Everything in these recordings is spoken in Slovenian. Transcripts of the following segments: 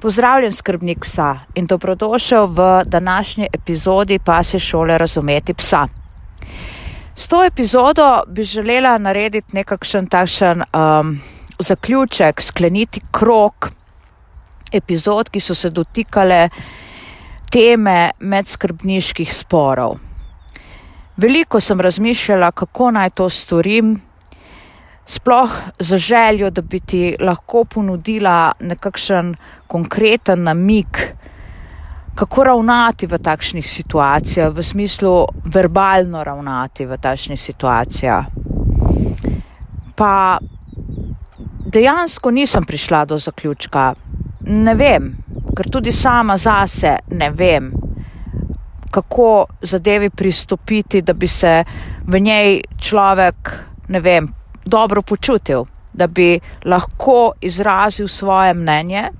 Pozdravljen, skrbnik psa in dobrodošel v današnji epizodi Pase šole Razumeti psa. S to epizodo bi želela narediti nekakšen takšen um, zaključek, skleniti krok epizod, ki so se dotikale teme medskrbniških sporov. Veliko sem razmišljala, kako naj to storim, sploh za željo, da bi ti lahko ponudila nekakšen konkreten namik, kako ravnati v takšnih situacijah, v smislu verbalno ravnati v takšnih situacijah. Pa dejansko nisem prišla do zaključka. Ne vem, ker tudi sama zase ne vem, kako zadevi pristopiti, da bi se v njej človek, ne vem, dobro počutil, da bi lahko izrazil svoje mnenje,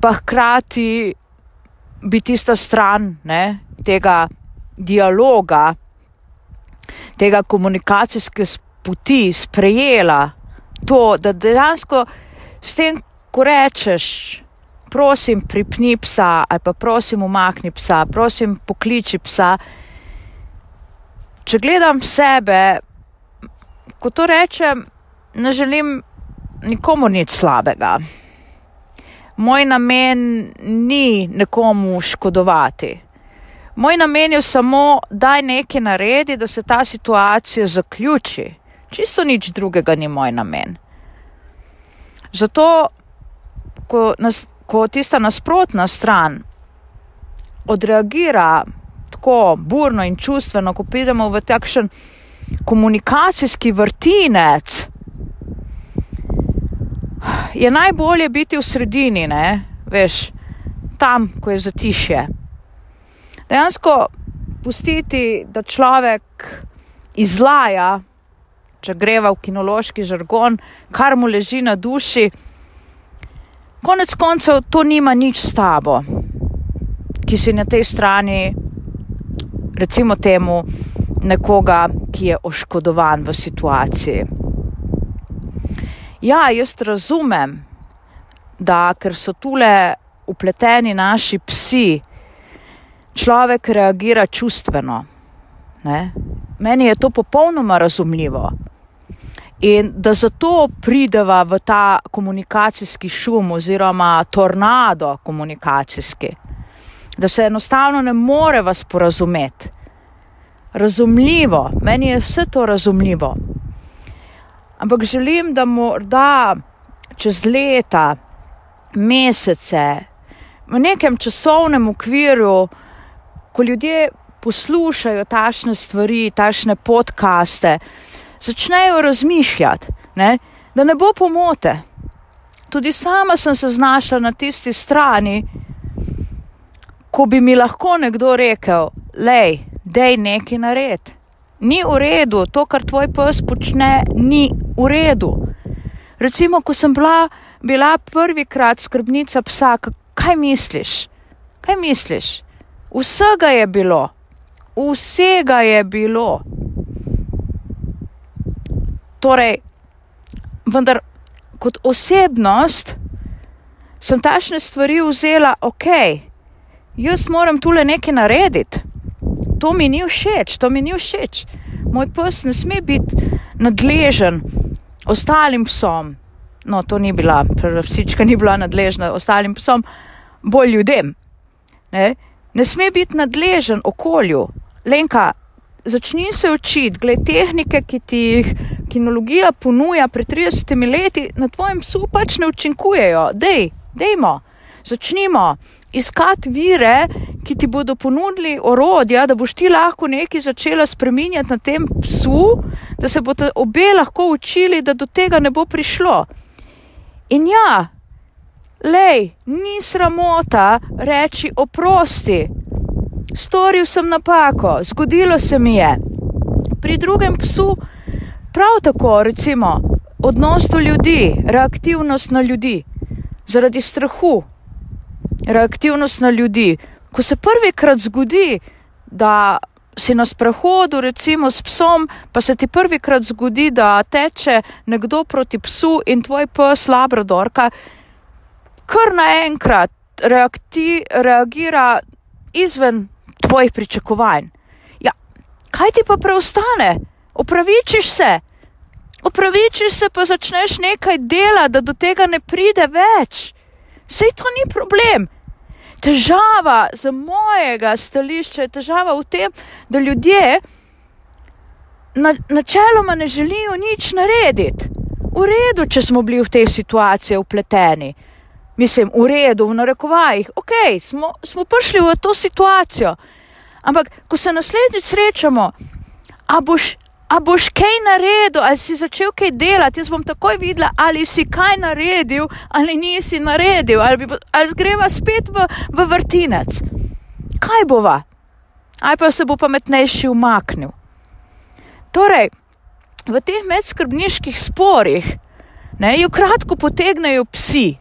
pa hkrati bi tista stran ne, tega dialoga, tega komunikacijske poti sprejela to, da dejansko s tem, ko rečeš, prosim, pripni psa ali pa prosim, umakni psa, prosim, pokliči psa. Če gledam sebe, ko to rečem, ne želim nikomu nič slabega. Moj namen ni nekomu škodovati. Moj namen je samo, da nekaj naredi, da se ta situacija zaključi. Čisto nič drugega ni moj namen. Zato, ko, nas, ko tista nasprotna stran odreagira tako burno in čustveno, ko pridemo v takšen komunikacijski vrtinec, je najbolje biti v sredini, ne? veš, tam, ko je zatišje. Dejansko pustiti, da človek izlaja, če greva v kinološki žargon, kar mu leži na duši, konec koncev to nima nič s tabo, ki si na tej strani, recimo temu, nekoga, ki je oškodovan v situaciji. Ja, jaz razumem, da ker so tule upleteni naši psi, človek reagira čustveno. Ne? Meni je to popolnoma razumljivo. In da zato prideva v ta komunikacijski šum oziroma tornado komunikacijski, da se enostavno ne moreva sporazumeti razumljivo, meni je vse to razumljivo. Ampak želim, da morda čez leta, mesece, v nekem časovnem okviru, ko ljudje poslušajo tašne stvari, tašne podkaste, začnejo razmišljati, ne, da ne bo pomote. Tudi sama sem se znašla na tisti strani, ko bi mi lahko nekdo rekel, lej, dej nekaj nared. Ni v redu, to, kar tvoj pes počne, ni v redu. Recimo, ko sem bila, bila prvikrat skrbnica psa, kaj misliš? Kaj misliš? Vsega je bilo, vsega je bilo. Torej, vendar kot osebnost sem tašne stvari vzela, ok, jaz moram tule nekaj narediti to mi ni všeč, to mi ni všeč. Moj pes ne sme biti nadležen ostalim psom. No, to ni bila, psička ni bila nadležna ostalim psom, bolj ljudem. Ne, ne sme biti nadležen okolju. Lenka, začni se učiti, gled tehnike, ki ti jih kinologija ponuja pred 30 leti, na tvojem psu pač ne učinkujejo. Dej, dejmo, začnimo iskati vire, ki ti bodo ponudili orodja, da boš ti lahko nekaj začela spreminjati na tem psu, da se bodo obe lahko učili, da do tega ne bo prišlo. In ja, lej, ni sramota reči oprosti. Storil sem napako, zgodilo se mi je. Pri drugem psu prav tako, recimo, odnos do ljudi, reaktivnost na ljudi, zaradi strahu, reaktivnost na ljudi. Ko se prvikrat zgodi, da si na sprehodu, recimo s psom, pa se ti prvikrat zgodi, da teče nekdo proti psu in tvoj pes labradorka, kar naenkrat reakti, reagira izven tvojih pričakovanj. Ja, kaj ti pa preostane? Opravičiš se, opravičiš se, pa začneš nekaj dela, da do tega ne pride več. Sej to ni problem. Težava z mojega stališča je težava v tem, da ljudje na, načeloma ne želijo nič narediti. V redu, če smo bili v tej situaciji upleteni. Mislim, v redu, v narekovajih, ok, smo, smo prišli v to situacijo. Ampak, ko se naslednjič srečamo, a boš a boš kaj naredil, ali si začel kaj delati. Jaz bom takoj videla, ali si kaj naredil, ali nisi naredil, ali, bi, ali greva spet v, v vrtinec. Kaj bova? Ali pa se bo pametnejši umaknil. Torej, v teh medskrbniških sporih ne, jo kratko potegnejo psi,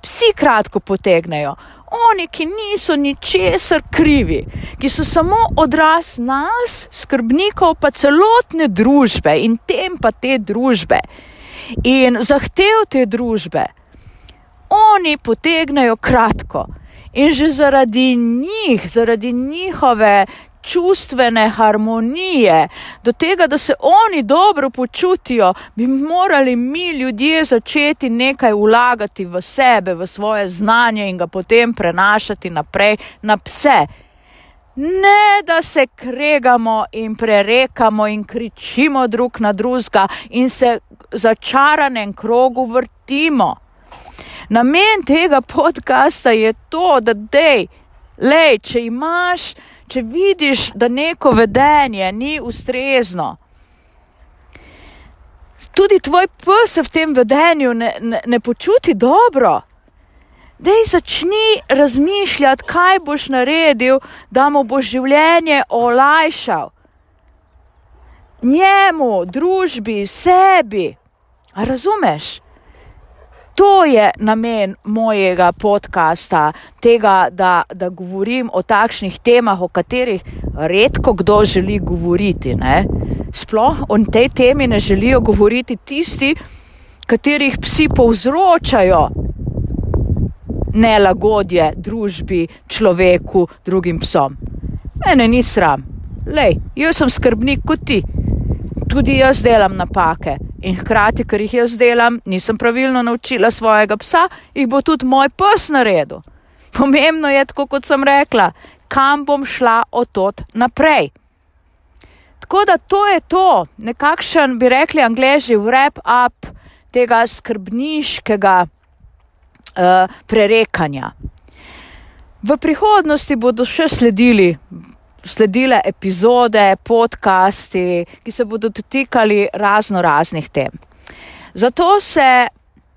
psi kratko potegnejo oni, ki niso ničesar krivi, ki so samo odraz nas, skrbnikov, pa celotne družbe in tem pa te družbe in zahtev te družbe, oni potegnejo kratko. In že zaradi njih, zaradi njihove čustvene harmonije, do tega, da se oni dobro počutijo, bi morali mi ljudje začeti nekaj vlagati v sebe, v svoje znanje in ga potem prenašati naprej na pse. Ne, da se kregamo in prerekamo in kričimo drug na drugega in se začaranem krogu vrtimo. Namen tega podcasta je to, da dej, lej, če imaš če vidiš, da neko vedenje ni ustrezno, tudi tvoj pes v tem vedenju ne, ne, ne počuti dobro. Dej začni razmišljati, kaj boš naredil, da mu boš življenje olajšal. Njemu, družbi, sebi. A razumeš? To je namen mojega podcasta, tega, da, da govorim o takšnih temah, o katerih redko kdo želi govoriti. Ne? Sploh o tej temi ne želijo govoriti tisti, katerih psi povzročajo nelagodje družbi, človeku, drugim psom. Mene ni sram, lej, jaz sem skrbnik kot ti tudi jaz delam napake in hkrati, ker jih jaz delam, nisem pravilno naučila svojega psa, jih bo tudi moj pes naredil. Pomembno je, tako kot sem rekla, kam bom šla od tod naprej. Tako da to je to, nekakšen bi rekli angliži, wrap up tega skrbniškega uh, prerekanja. V prihodnosti bodo še sledili sledile epizode, podcasti, ki se bodo dotikali razno raznih tem. Zato se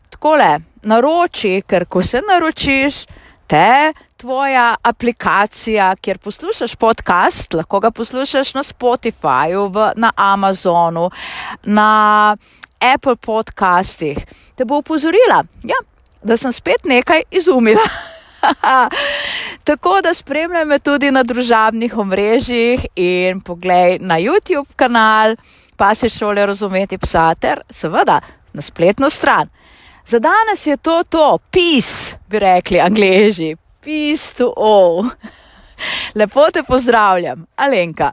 takole naroči, ker ko se naročiš, te tvoja aplikacija, kjer poslušaš podcast, lahko ga poslušaš na Spotifyju, v, na Amazonu, na Apple podcastih, te bo upozorila, ja, da sem spet nekaj izumila. Tako da spremljaj me tudi na družabnih omrežjih in poglej na YouTube kanal, pa si šole razumeti psa ter seveda na spletno stran. Za danes je to to, peace, bi rekli angliži, peace to all. Lepo te pozdravljam, Alenka.